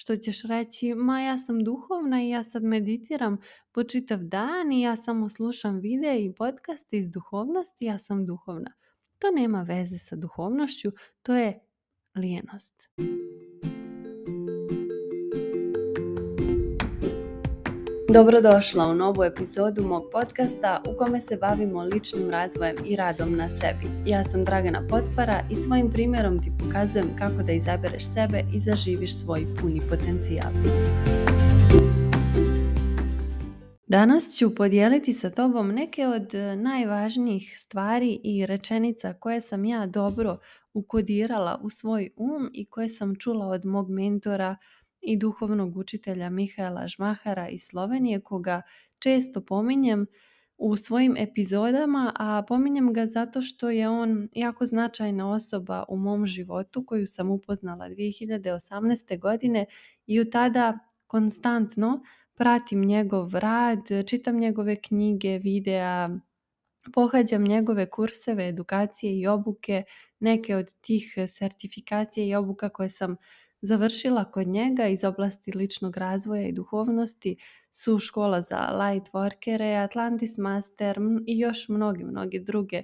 što ćeš reći ma ja sam duhovna i ja sad meditiram po čitav dan i ja samo slušam videe i podcaste iz duhovnosti, ja sam duhovna. To nema veze sa duhovnošću, to je lijenost. Dobrodošla u novu epizodu mog podcasta u kome se bavimo ličnim razvojem i radom na sebi. Ja sam Dragana Potpara i svojim primjerom ti pokazujem kako da izabereš sebe i zaživiš svoj puni potencijal. Danas ću podijeliti sa tobom neke od najvažnijih stvari i rečenica koje sam ja dobro ukodirala u svoj um i koje sam čula od mog mentora i duhovnog učitelja Mihaela Žmahara iz Slovenije koga često pominjem u svojim epizodama, a pominjem ga zato što je on jako značajna osoba u mom životu koju sam upoznala 2018. godine i u tada konstantno pratim njegov rad, čitam njegove knjige, videa, pohađam njegove kurseve, edukacije i obuke, neke od tih sertifikacije i obuka koje sam završila kod njega iz oblasti ličnog razvoja i duhovnosti su škola za light workere, Atlantis Master i još mnogi, mnogi druge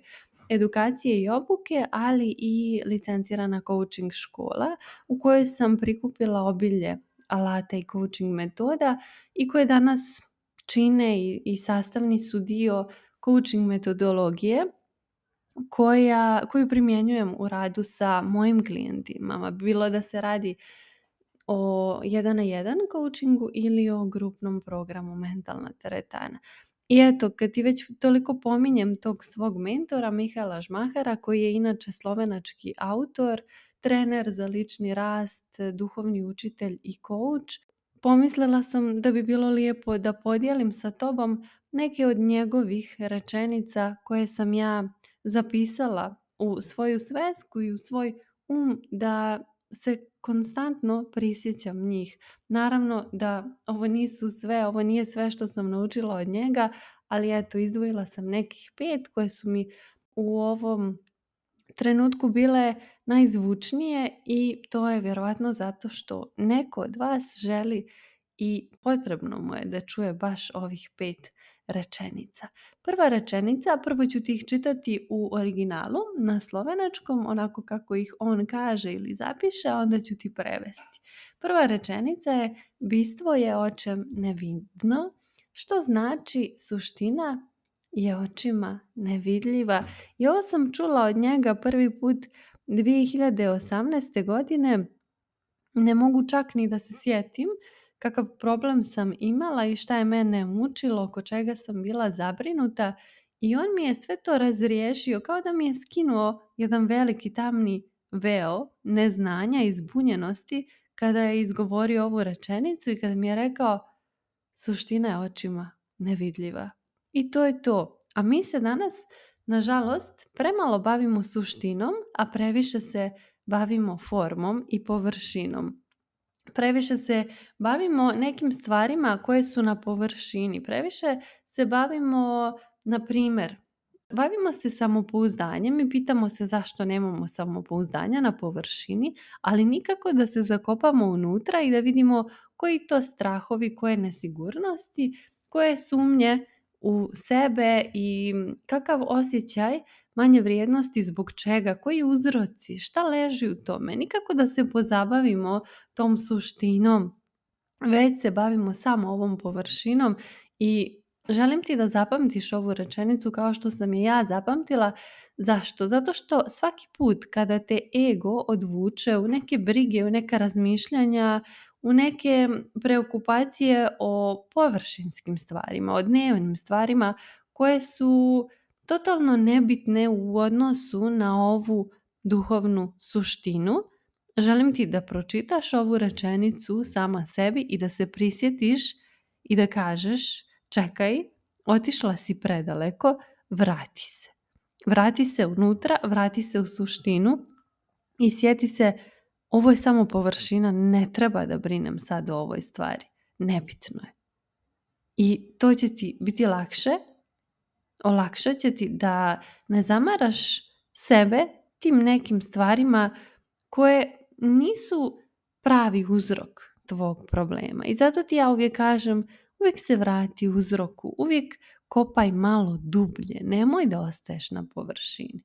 edukacije i obuke, ali i licencirana coaching škola u kojoj sam prikupila obilje alata i coaching metoda i koje danas čine i, i sastavni su dio coaching metodologije koja, koju primjenjujem u radu sa mojim klijentima. Bilo da se radi o jedan na jedan coachingu ili o grupnom programu mentalna teretana. I eto, kad ti već toliko pominjem tog svog mentora, Mihaela Žmahara, koji je inače slovenački autor, trener za lični rast, duhovni učitelj i coach, pomislila sam da bi bilo lijepo da podijelim sa tobom neke od njegovih rečenica koje sam ja zapisala u svoju svesku i u svoj um da se konstantno prisjećam njih. Naravno da ovo nisu sve, ovo nije sve što sam naučila od njega, ali eto izdvojila sam nekih pet koje su mi u ovom trenutku bile najzvučnije i to je vjerojatno zato što neko od vas želi i potrebno mu je da čuje baš ovih pet rečenica. Prva rečenica, prvo ću ti ih čitati u originalu na slovenačkom, onako kako ih on kaže ili zapiše, onda ću ti prevesti. Prva rečenica je bistvo je očem nevidno, što znači suština je očima nevidljiva. I ovo sam čula od njega prvi put 2018. godine, ne mogu čak ni da se sjetim kakav problem sam imala i šta je mene mučilo, oko čega sam bila zabrinuta i on mi je sve to razriješio kao da mi je skinuo jedan veliki tamni veo neznanja i zbunjenosti kada je izgovorio ovu rečenicu i kada mi je rekao suština je očima nevidljiva. I to je to. A mi se danas, nažalost, premalo bavimo suštinom, a previše se bavimo formom i površinom previše se bavimo nekim stvarima koje su na površini. Previše se bavimo, na primjer, bavimo se samopouzdanjem i pitamo se zašto nemamo samopouzdanja na površini, ali nikako da se zakopamo unutra i da vidimo koji to strahovi, koje nesigurnosti, koje sumnje u sebe i kakav osjećaj manje vrijednosti, zbog čega, koji uzroci, šta leži u tome. Nikako da se pozabavimo tom suštinom, već se bavimo samo ovom površinom i Želim ti da zapamtiš ovu rečenicu kao što sam je ja zapamtila. Zašto? Zato što svaki put kada te ego odvuče u neke brige, u neka razmišljanja, u neke preokupacije o površinskim stvarima, o dnevnim stvarima koje su totalno nebitne u odnosu na ovu duhovnu suštinu. Želim ti da pročitaš ovu rečenicu sama sebi i da se prisjetiš i da kažeš čekaj, otišla si predaleko, vrati se. Vrati se unutra, vrati se u suštinu i sjeti se ovo je samo površina, ne treba da brinem sad o ovoj stvari. Nebitno je. I to će ti biti lakše, olakšat će ti da ne zamaraš sebe tim nekim stvarima koje nisu pravi uzrok tvog problema. I zato ti ja uvijek kažem, uvijek se vrati uzroku, uvijek kopaj malo dublje, nemoj da ostaješ na površini.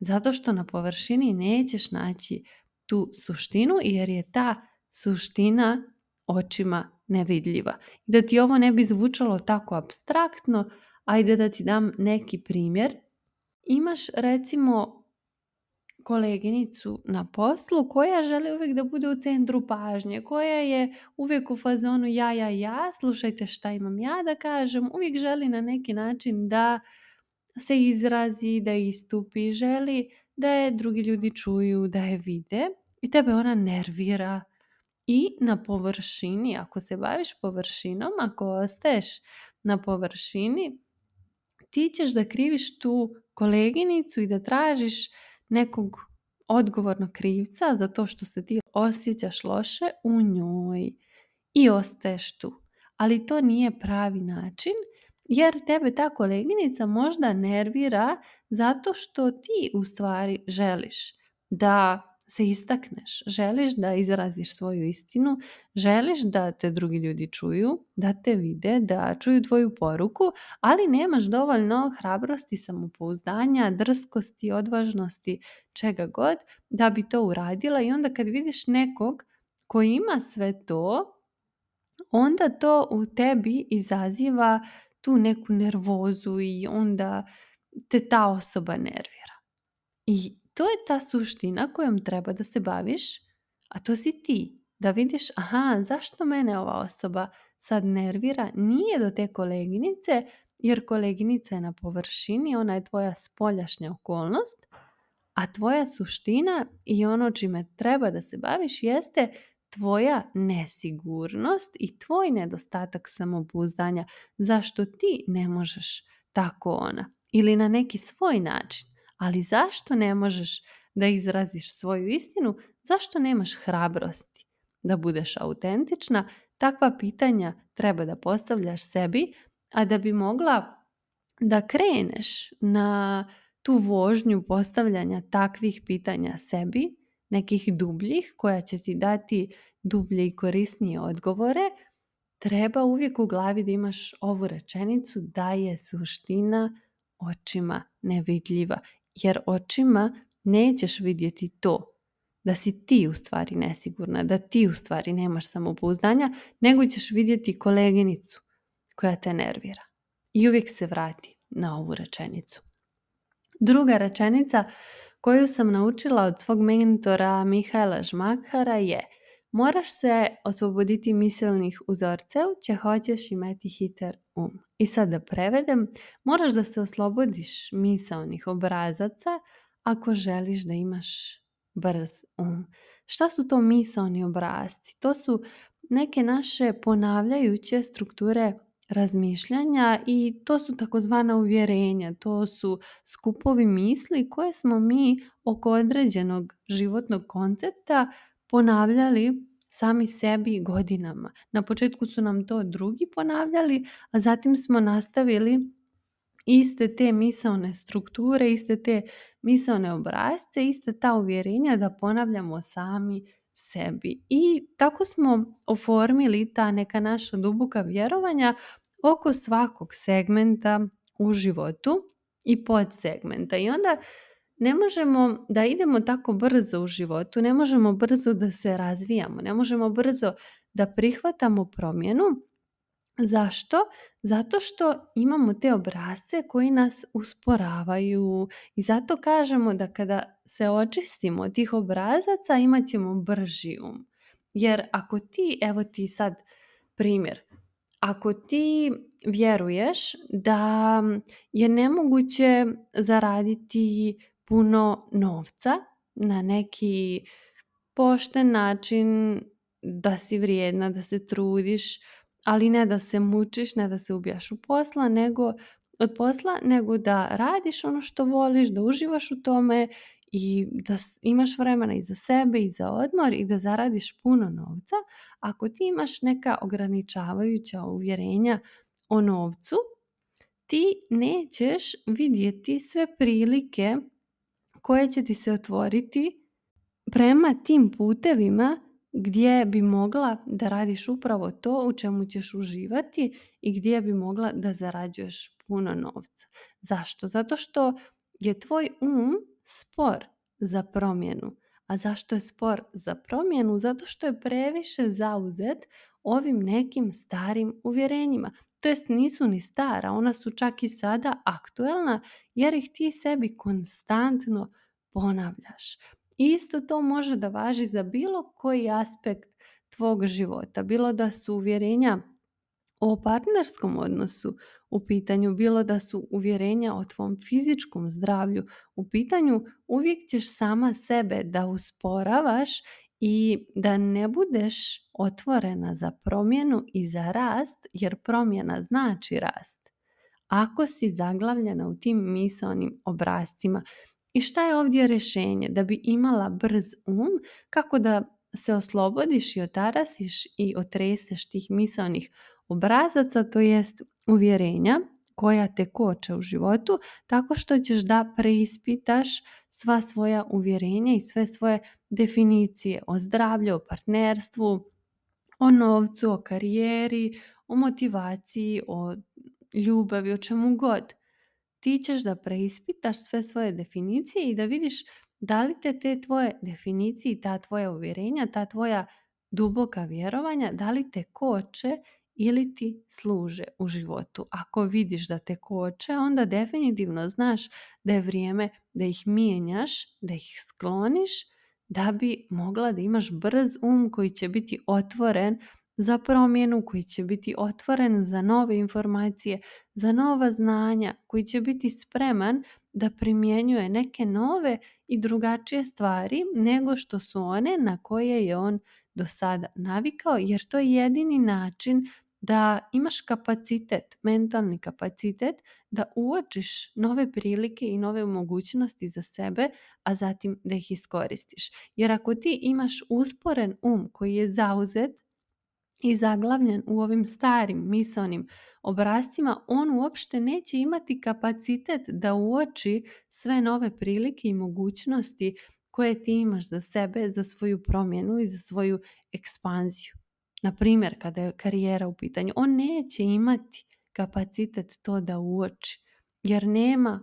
Zato što na površini nećeš naći tu suštinu jer je ta suština očima nevidljiva. Da ti ovo ne bi zvučalo tako abstraktno, ajde da ti dam neki primjer. Imaš recimo koleginicu na poslu koja želi uvijek da bude u centru pažnje, koja je uvijek u fazonu ja, ja, ja, slušajte šta imam ja da kažem, uvijek želi na neki način da se izrazi, da istupi, želi da je drugi ljudi čuju, da je vide i tebe ona nervira. I na površini, ako se baviš površinom, ako ostaješ na površini, ti ćeš da kriviš tu koleginicu i da tražiš nekog odgovornog krivca za to što se ti osjećaš loše u njoj i ostaješ tu. Ali to nije pravi način jer tebe ta koleginica možda nervira zato što ti u stvari želiš da se istakneš, želiš da izraziš svoju istinu, želiš da te drugi ljudi čuju, da te vide, da čuju tvoju poruku, ali nemaš dovoljno hrabrosti, samopouzdanja, drskosti, odvažnosti, čega god, da bi to uradila i onda kad vidiš nekog koji ima sve to, onda to u tebi izaziva tu neku nervozu i onda te ta osoba nervira. I to je ta suština kojom treba da se baviš, a to si ti. Da vidiš, aha, zašto mene ova osoba sad nervira? Nije do te koleginice, jer koleginica je na površini, ona je tvoja spoljašnja okolnost, a tvoja suština i ono čime treba da se baviš jeste tvoja nesigurnost i tvoj nedostatak samopouzdanja zašto ti ne možeš tako ona ili na neki svoj način ali zašto ne možeš da izraziš svoju istinu zašto nemaš hrabrosti da budeš autentična takva pitanja treba da postavljaš sebi a da bi mogla da kreneš na tu vožnju postavljanja takvih pitanja sebi nekih dubljih koja će ti dati dublje i korisnije odgovore, treba uvijek u glavi da imaš ovu rečenicu da je suština očima nevidljiva. Jer očima nećeš vidjeti to da si ti u stvari nesigurna, da ti u stvari nemaš samopouzdanja, nego ćeš vidjeti koleginicu koja te nervira. I uvijek se vrati na ovu rečenicu. Druga rečenica koju sam naučila od svog mentora Mihaela Žmakara je Moraš se osvoboditi miselnih uzorcev, će hoćeš imati hiter um. I sad da prevedem, moraš da se oslobodiš misaonih obrazaca ako želiš da imaš brz um. Šta su to misaoni obrazci? To su neke naše ponavljajuće strukture razmišljanja i to su takozvana uvjerenja, to su skupovi misli koje smo mi oko određenog životnog koncepta ponavljali sami sebi godinama. Na početku su nam to drugi ponavljali, a zatim smo nastavili iste te misaone strukture, iste te misaone obrazce, iste ta uvjerenja da ponavljamo sami sebi. I tako smo oformili ta neka naša duboka vjerovanja oko svakog segmenta u životu i podsegmenta. I onda ne možemo da idemo tako brzo u životu, ne možemo brzo da se razvijamo, ne možemo brzo da prihvatamo promjenu Zašto? Zato što imamo te obrazce koji nas usporavaju i zato kažemo da kada se očistimo od tih obrazaca imat ćemo brži um. Jer ako ti, evo ti sad primjer, ako ti vjeruješ da je nemoguće zaraditi puno novca na neki pošten način da si vrijedna, da se trudiš, ali ne da se mučiš, ne da se ubijaš u posla, nego od posla, nego da radiš ono što voliš, da uživaš u tome i da imaš vremena i za sebe i za odmor i da zaradiš puno novca. Ako ti imaš neka ograničavajuća uvjerenja o novcu, ti nećeš vidjeti sve prilike koje će ti se otvoriti prema tim putevima gdje bi mogla da radiš upravo to u čemu ćeš uživati i gdje bi mogla da zarađuješ puno novca. Zašto? Zato što je tvoj um spor za promjenu. A zašto je spor za promjenu? Zato što je previše zauzet ovim nekim starim uvjerenjima. To jest nisu ni stara, ona su čak i sada aktuelna jer ih ti sebi konstantno ponavljaš isto to može da važi za bilo koji aspekt tvog života, bilo da su uvjerenja o partnerskom odnosu u pitanju, bilo da su uvjerenja o tvom fizičkom zdravlju u pitanju, uvijek ćeš sama sebe da usporavaš i da ne budeš otvorena za promjenu i za rast, jer promjena znači rast. Ako si zaglavljena u tim misaonim obrazcima, i šta je ovdje rješenje? Da bi imala brz um, kako da se oslobodiš i otarasiš i otreseš tih misalnih obrazaca, to jest uvjerenja koja te koče u životu, tako što ćeš da preispitaš sva svoja uvjerenja i sve svoje definicije o zdravlju, o partnerstvu, o novcu, o karijeri, o motivaciji, o ljubavi, o čemu god ti ćeš da preispitaš sve svoje definicije i da vidiš da li te te tvoje definicije ta tvoja uvjerenja, ta tvoja duboka vjerovanja, da li te koče ili ti služe u životu. Ako vidiš da te koče, onda definitivno znaš da je vrijeme da ih mijenjaš, da ih skloniš, da bi mogla da imaš brz um koji će biti otvoren za promjenu, koji će biti otvoren za nove informacije, za nova znanja, koji će biti spreman da primjenjuje neke nove i drugačije stvari nego što su one na koje je on do sada navikao, jer to je jedini način da imaš kapacitet, mentalni kapacitet da uočiš nove prilike i nove mogućnosti za sebe, a zatim da ih iskoristiš. Jer ako ti imaš usporen um koji je zauzet i zaglavljen u ovim starim misonim obrazcima, on uopšte neće imati kapacitet da uoči sve nove prilike i mogućnosti koje ti imaš za sebe, za svoju promjenu i za svoju ekspanziju. Na primjer, kada je karijera u pitanju, on neće imati kapacitet to da uoči, jer nema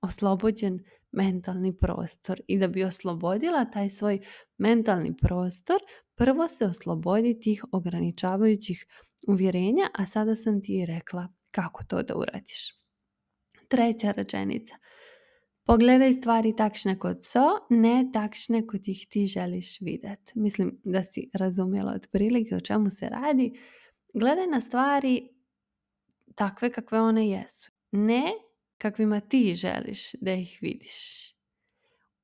oslobođen mentalni prostor i da bi oslobodila taj svoj mentalni prostor, prvo se oslobodi tih ograničavajućih uvjerenja, a sada sam ti rekla kako to da uradiš. Treća rečenica. Pogledaj stvari takšne kod so, ne takšne kod ih ti želiš vidjeti. Mislim da si razumjela otprilike o čemu se radi. Gledaj na stvari takve kakve one jesu. Ne kakvima ti želiš da ih vidiš.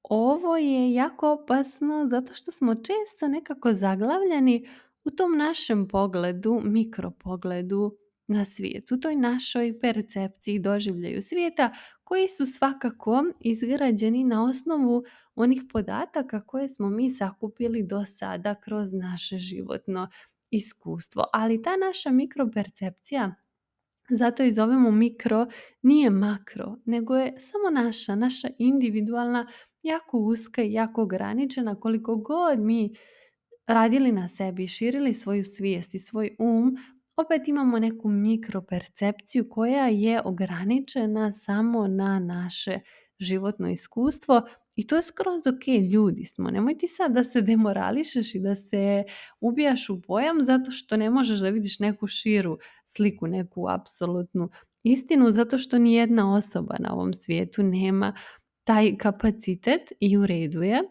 Ovo je jako opasno zato što smo često nekako zaglavljeni u tom našem pogledu, mikropogledu na svijet, u toj našoj percepciji doživljaju svijeta koji su svakako izgrađeni na osnovu onih podataka koje smo mi sakupili do sada kroz naše životno iskustvo. Ali ta naša mikropercepcija zato i zovemo mikro, nije makro, nego je samo naša, naša individualna, jako uska i jako ograničena koliko god mi radili na sebi, širili svoju svijest i svoj um, opet imamo neku mikropercepciju koja je ograničena samo na naše životno iskustvo i to je skroz ok, ljudi smo. Nemoj ti sad da se demorališeš i da se ubijaš u pojam zato što ne možeš da vidiš neku širu sliku, neku apsolutnu istinu, zato što ni jedna osoba na ovom svijetu nema taj kapacitet i u redu je.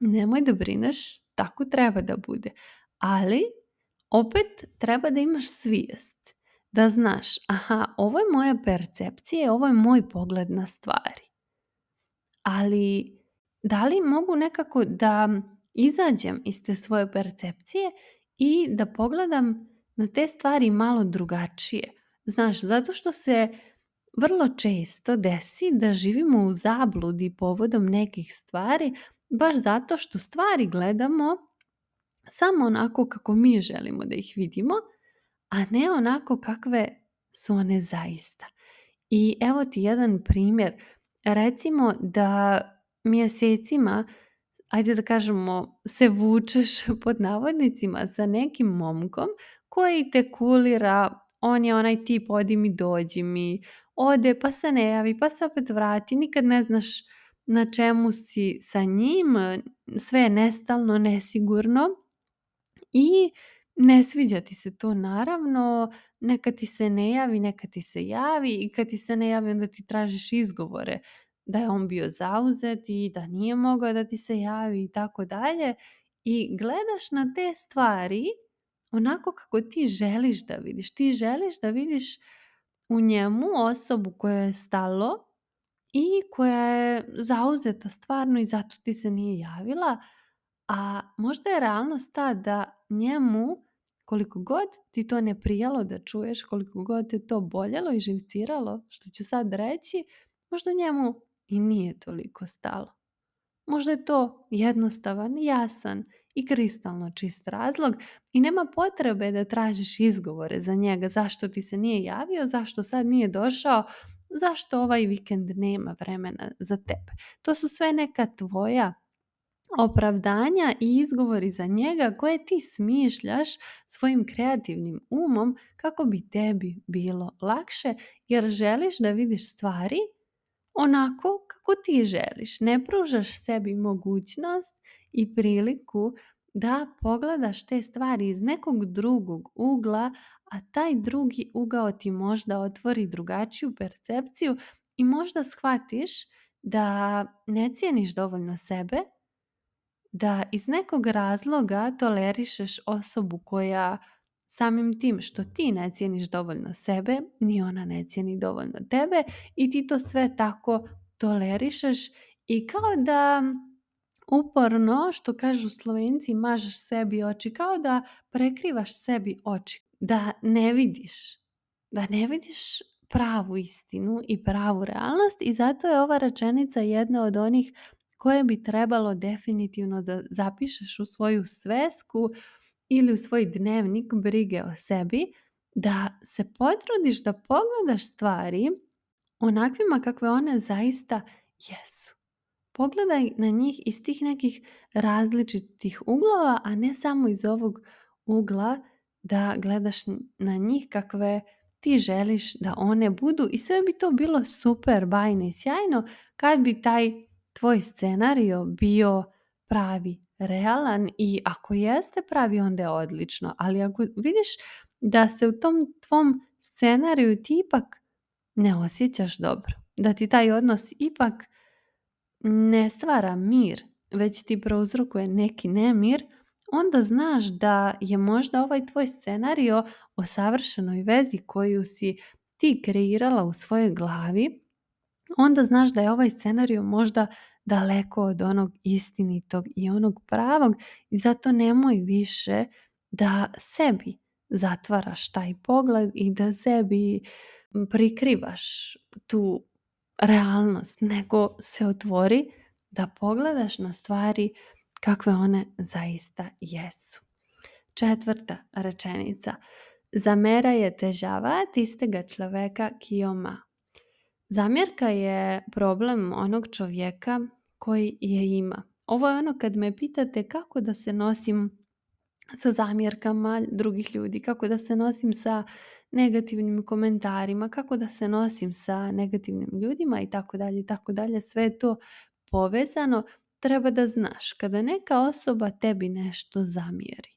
Nemoj da brineš, tako treba da bude. Ali opet treba da imaš svijest. Da znaš, aha, ovo je moja percepcija, ovo je moj pogled na stvari. Ali da li mogu nekako da izađem iz te svoje percepcije i da pogledam na te stvari malo drugačije? Znaš, zato što se vrlo često desi da živimo u zabludi povodom nekih stvari baš zato što stvari gledamo samo onako kako mi želimo da ih vidimo, a ne onako kakve su one zaista. I evo ti jedan primjer Recimo da mjesecima, ajde da kažemo, se vučeš pod navodnicima sa nekim momkom koji te kulira, on je onaj tip odi mi, dođi mi, ode pa se ne javi, pa se opet vrati, nikad ne znaš na čemu si sa njim, sve je nestalno, nesigurno i ne sviđa ti se to naravno, neka ti se ne javi, neka ti se javi i kad ti se ne javi onda ti tražiš izgovore da je on bio zauzet i da nije mogao da ti se javi i tako dalje i gledaš na te stvari onako kako ti želiš da vidiš. Ti želiš da vidiš u njemu osobu koja je stalo i koja je zauzeta stvarno i zato ti se nije javila, a možda je realnost ta da njemu koliko god ti to ne prijalo da čuješ, koliko god te to boljelo i živciralo, što ću sad reći, možda njemu i nije toliko stalo. Možda je to jednostavan, jasan i kristalno čist razlog i nema potrebe da tražiš izgovore za njega zašto ti se nije javio, zašto sad nije došao, zašto ovaj vikend nema vremena za tebe. To su sve neka tvoja opravdanja i izgovori za njega koje ti smišljaš svojim kreativnim umom kako bi tebi bilo lakše jer želiš da vidiš stvari onako kako ti želiš. Ne pružaš sebi mogućnost i priliku da pogledaš te stvari iz nekog drugog ugla, a taj drugi ugao ti možda otvori drugačiju percepciju i možda shvatiš da ne cijeniš dovoljno sebe da iz nekog razloga tolerišeš osobu koja samim tim što ti ne cijeniš dovoljno sebe, ni ona ne cijeni dovoljno tebe i ti to sve tako tolerišeš i kao da uporno, što kažu Slovenci, mažeš sebi oči, kao da prekrivaš sebi oči, da ne vidiš, da ne vidiš pravu istinu i pravu realnost i zato je ova rečenica jedna od onih koje bi trebalo definitivno da zapišeš u svoju svesku ili u svoj dnevnik brige o sebi, da se potrudiš da pogledaš stvari onakvima kakve one zaista jesu. Pogledaj na njih iz tih nekih različitih uglova, a ne samo iz ovog ugla da gledaš na njih kakve ti želiš da one budu i sve bi to bilo super, bajno i sjajno kad bi taj tvoj scenario bio pravi, realan i ako jeste pravi onda je odlično, ali ako vidiš da se u tom tvom scenariju ti ipak ne osjećaš dobro, da ti taj odnos ipak ne stvara mir, već ti prouzrokuje neki nemir, onda znaš da je možda ovaj tvoj scenario o savršenoj vezi koju si ti kreirala u svojoj glavi, onda znaš da je ovaj scenario možda daleko od onog istinitog i onog pravog i zato nemoj više da sebi zatvaraš taj pogled i da sebi prikrivaš tu realnost, nego se otvori da pogledaš na stvari kakve one zaista jesu. Četvrta rečenica. Zamera je težava tistega človeka, ki Zamjerka je problem onog čovjeka koji je ima. Ovo je ono kad me pitate kako da se nosim sa zamjerkama drugih ljudi, kako da se nosim sa negativnim komentarima, kako da se nosim sa negativnim ljudima i tako dalje tako dalje, sve to povezano. Treba da znaš kada neka osoba tebi nešto zamjeri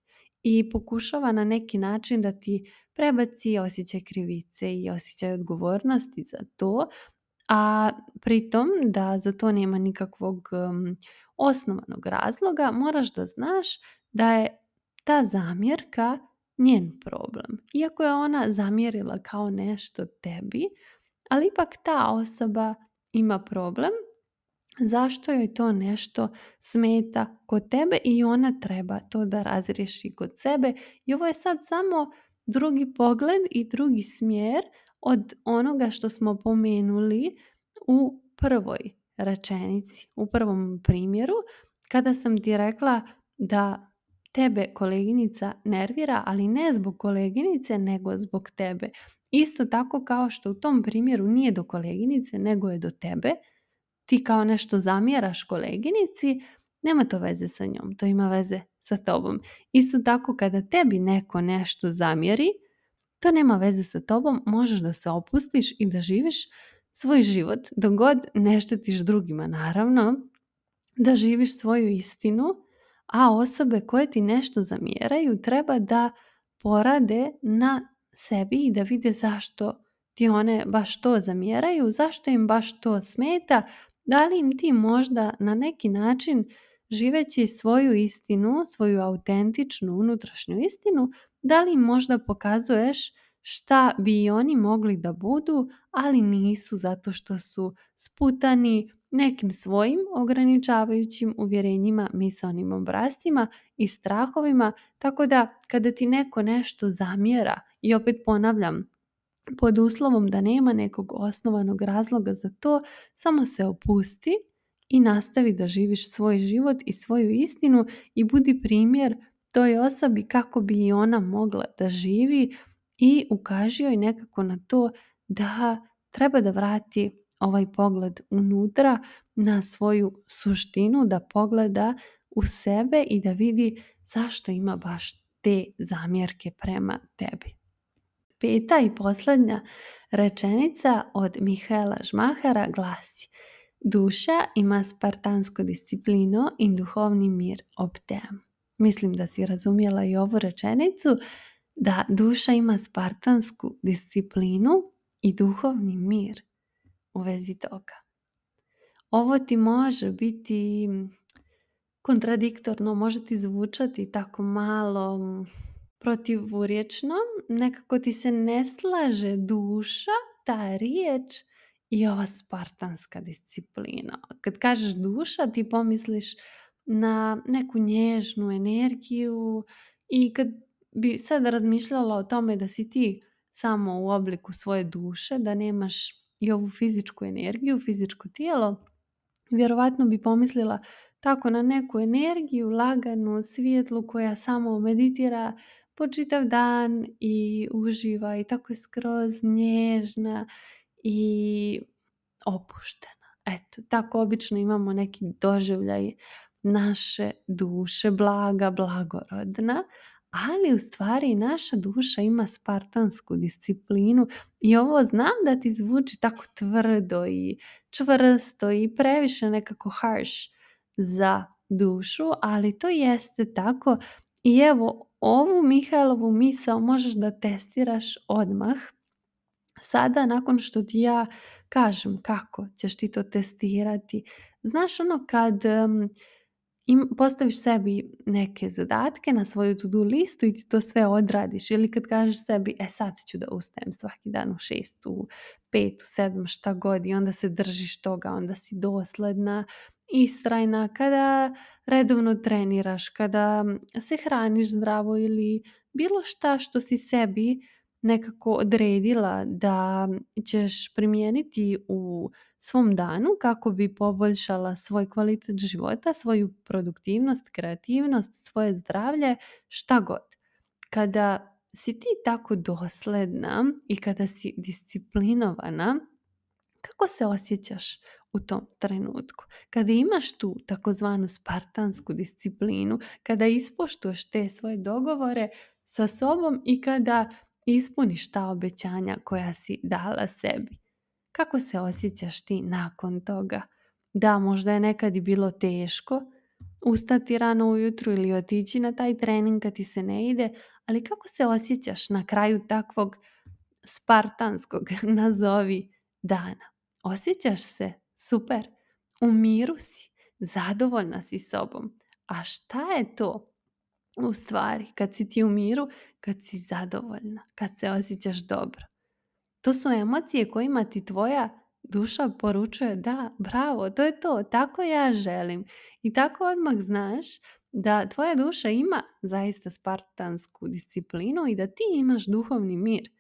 i pokušava na neki način da ti prebaci osjećaj krivice i osjećaj odgovornosti za to, a pritom da za to nema nikakvog osnovanog razloga, moraš da znaš da je ta zamjerka njen problem. Iako je ona zamjerila kao nešto tebi, ali ipak ta osoba ima problem zašto joj to nešto smeta kod tebe i ona treba to da razriješi kod sebe i ovo je sad samo drugi pogled i drugi smjer od onoga što smo pomenuli u prvoj rečenici, u prvom primjeru kada sam ti rekla da tebe koleginica nervira, ali ne zbog koleginice nego zbog tebe. Isto tako kao što u tom primjeru nije do koleginice nego je do tebe, ti kao nešto zamjeraš koleginici, nema to veze sa njom, to ima veze sa tobom. Isto tako kada tebi neko nešto zamjeri, to nema veze sa tobom, možeš da se opustiš i da živiš svoj život, dok god ne štetiš drugima, naravno, da živiš svoju istinu, a osobe koje ti nešto zamjeraju treba da porade na sebi i da vide zašto ti one baš to zamjeraju, zašto im baš to smeta, da li im ti možda na neki način živeći svoju istinu, svoju autentičnu unutrašnju istinu, da li im možda pokazuješ šta bi i oni mogli da budu, ali nisu zato što su sputani nekim svojim ograničavajućim uvjerenjima, misaonim obrascima i strahovima, tako da kada ti neko nešto zamjera i opet ponavljam, pod uslovom da nema nekog osnovanog razloga za to, samo se opusti i nastavi da živiš svoj život i svoju istinu i budi primjer toj osobi kako bi i ona mogla da živi i ukaži joj nekako na to da treba da vrati ovaj pogled unutra na svoju suštinu, da pogleda u sebe i da vidi zašto ima baš te zamjerke prema tebi. Peta i posljednja rečenica od Mihaela Žmahara glasi Duša ima spartansku disciplinu i duhovni mir tem. Mislim da si razumjela i ovu rečenicu da duša ima spartansku disciplinu i duhovni mir u vezi toga. Ovo ti može biti kontradiktorno, može ti zvučati tako malo protivurječno, nekako ti se ne slaže duša, ta riječ i ova spartanska disciplina. Kad kažeš duša, ti pomisliš na neku nježnu energiju i kad bi sad razmišljala o tome da si ti samo u obliku svoje duše, da nemaš i ovu fizičku energiju, fizičko tijelo, vjerovatno bi pomislila tako na neku energiju laganu, svijetlu koja samo meditira počitav dan i uživa i tako je skroz nježna i opuštena. Eto, tako obično imamo neki doživljaj naše duše, blaga, blagorodna, ali u stvari naša duša ima spartansku disciplinu i ovo znam da ti zvuči tako tvrdo i čvrsto i previše nekako harsh za dušu, ali to jeste tako i evo Ovu Mihajlovu misao možeš da testiraš odmah. Sada, nakon što ti ja kažem kako ćeš ti to testirati. Znaš ono kad postaviš sebi neke zadatke na svoju to-do listu i ti to sve odradiš. Ili kad kažeš sebi, e sad ću da ustajem svaki dan u šest, u pet, u sedam, šta god. I onda se držiš toga, onda si dosledna istrajna, kada redovno treniraš, kada se hraniš zdravo ili bilo šta što si sebi nekako odredila da ćeš primijeniti u svom danu kako bi poboljšala svoj kvalitet života, svoju produktivnost, kreativnost, svoje zdravlje, šta god. Kada si ti tako dosledna i kada si disciplinovana, kako se osjećaš? u tom trenutku. Kada imaš tu takozvanu spartansku disciplinu, kada ispoštuješ te svoje dogovore sa sobom i kada ispuniš ta obećanja koja si dala sebi. Kako se osjećaš ti nakon toga? Da, možda je nekad i bilo teško ustati rano ujutru ili otići na taj trening kad ti se ne ide, ali kako se osjećaš na kraju takvog spartanskog, nazovi, dana? Osjećaš se super, u miru si, zadovoljna si sobom. A šta je to u stvari kad si ti u miru, kad si zadovoljna, kad se osjećaš dobro? To su emocije kojima ti tvoja duša poručuje da, bravo, to je to, tako ja želim. I tako odmah znaš da tvoja duša ima zaista spartansku disciplinu i da ti imaš duhovni mir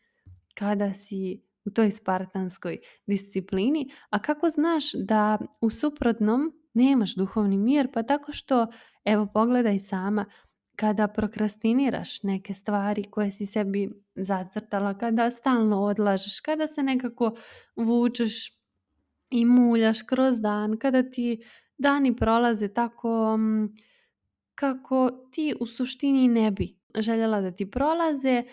kada si u toj spartanskoj disciplini, a kako znaš da u suprotnom nemaš duhovni mir, pa tako što, evo pogledaj sama, kada prokrastiniraš neke stvari koje si sebi zacrtala, kada stalno odlažeš, kada se nekako vučeš i muljaš kroz dan, kada ti dani prolaze tako mm, kako ti u suštini ne bi željela da ti prolaze,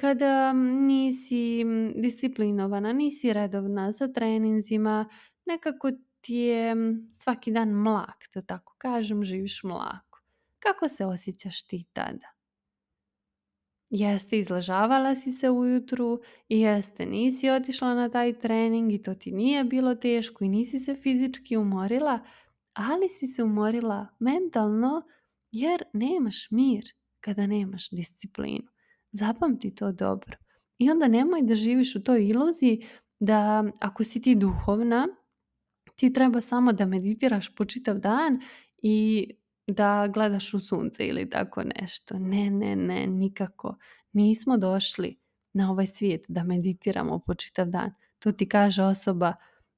kada nisi disciplinovana, nisi redovna sa treninzima, nekako ti je svaki dan mlak, da tako kažem, živiš mlako. Kako se osjećaš ti tada? Jeste, izlažavala si se ujutru i jeste, nisi otišla na taj trening i to ti nije bilo teško i nisi se fizički umorila, ali si se umorila mentalno jer nemaš mir kada nemaš disciplinu. Zapamti to dobro. I onda nemoj da živiš u toj iluziji da ako si ti duhovna, ti treba samo da meditiraš po čitav dan i da gledaš u sunce ili tako nešto. Ne, ne, ne, nikako. smo došli na ovaj svijet da meditiramo po čitav dan. To ti kaže osoba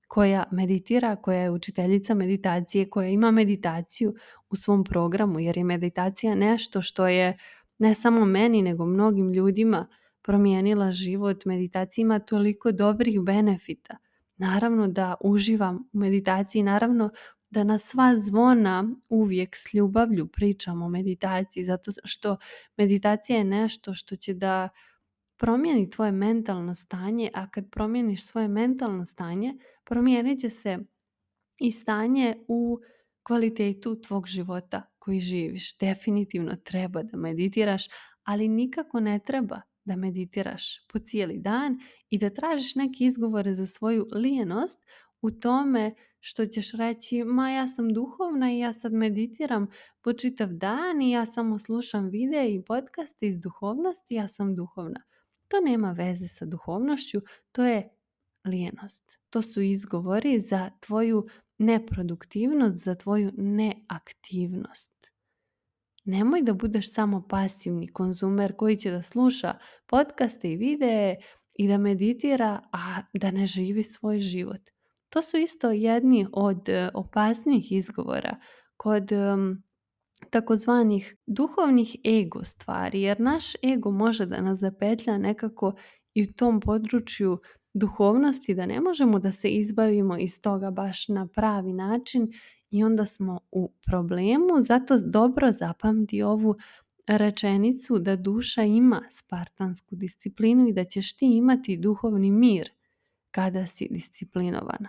koja meditira, koja je učiteljica meditacije, koja ima meditaciju u svom programu, jer je meditacija nešto što je ne samo meni nego mnogim ljudima promijenila život. Meditacija ima toliko dobrih benefita. Naravno da uživam u meditaciji, naravno da na sva zvona uvijek s ljubavlju pričam o meditaciji zato što meditacija je nešto što će da promijeni tvoje mentalno stanje, a kad promijeniš svoje mentalno stanje, promijenit će se i stanje u kvalitetu tvog života koji živiš. Definitivno treba da meditiraš, ali nikako ne treba da meditiraš po cijeli dan i da tražiš neke izgovore za svoju lijenost u tome što ćeš reći ma ja sam duhovna i ja sad meditiram po čitav dan i ja samo slušam videe i podcaste iz duhovnosti, ja sam duhovna. To nema veze sa duhovnošću, to je lijenost. To su izgovori za tvoju neproduktivnost za tvoju neaktivnost. Nemoj da budeš samo pasivni konzumer koji će da sluša podcaste i videe i da meditira, a da ne živi svoj život. To su isto jedni od e, opasnijih izgovora kod takozvanih duhovnih ego stvari, jer naš ego može da nas zapetlja nekako i u tom području duhovnosti da ne možemo da se izbavimo iz toga baš na pravi način i onda smo u problemu. Zato dobro zapamti ovu rečenicu da duša ima spartansku disciplinu i da ćeš ti imati duhovni mir kada si disciplinovana.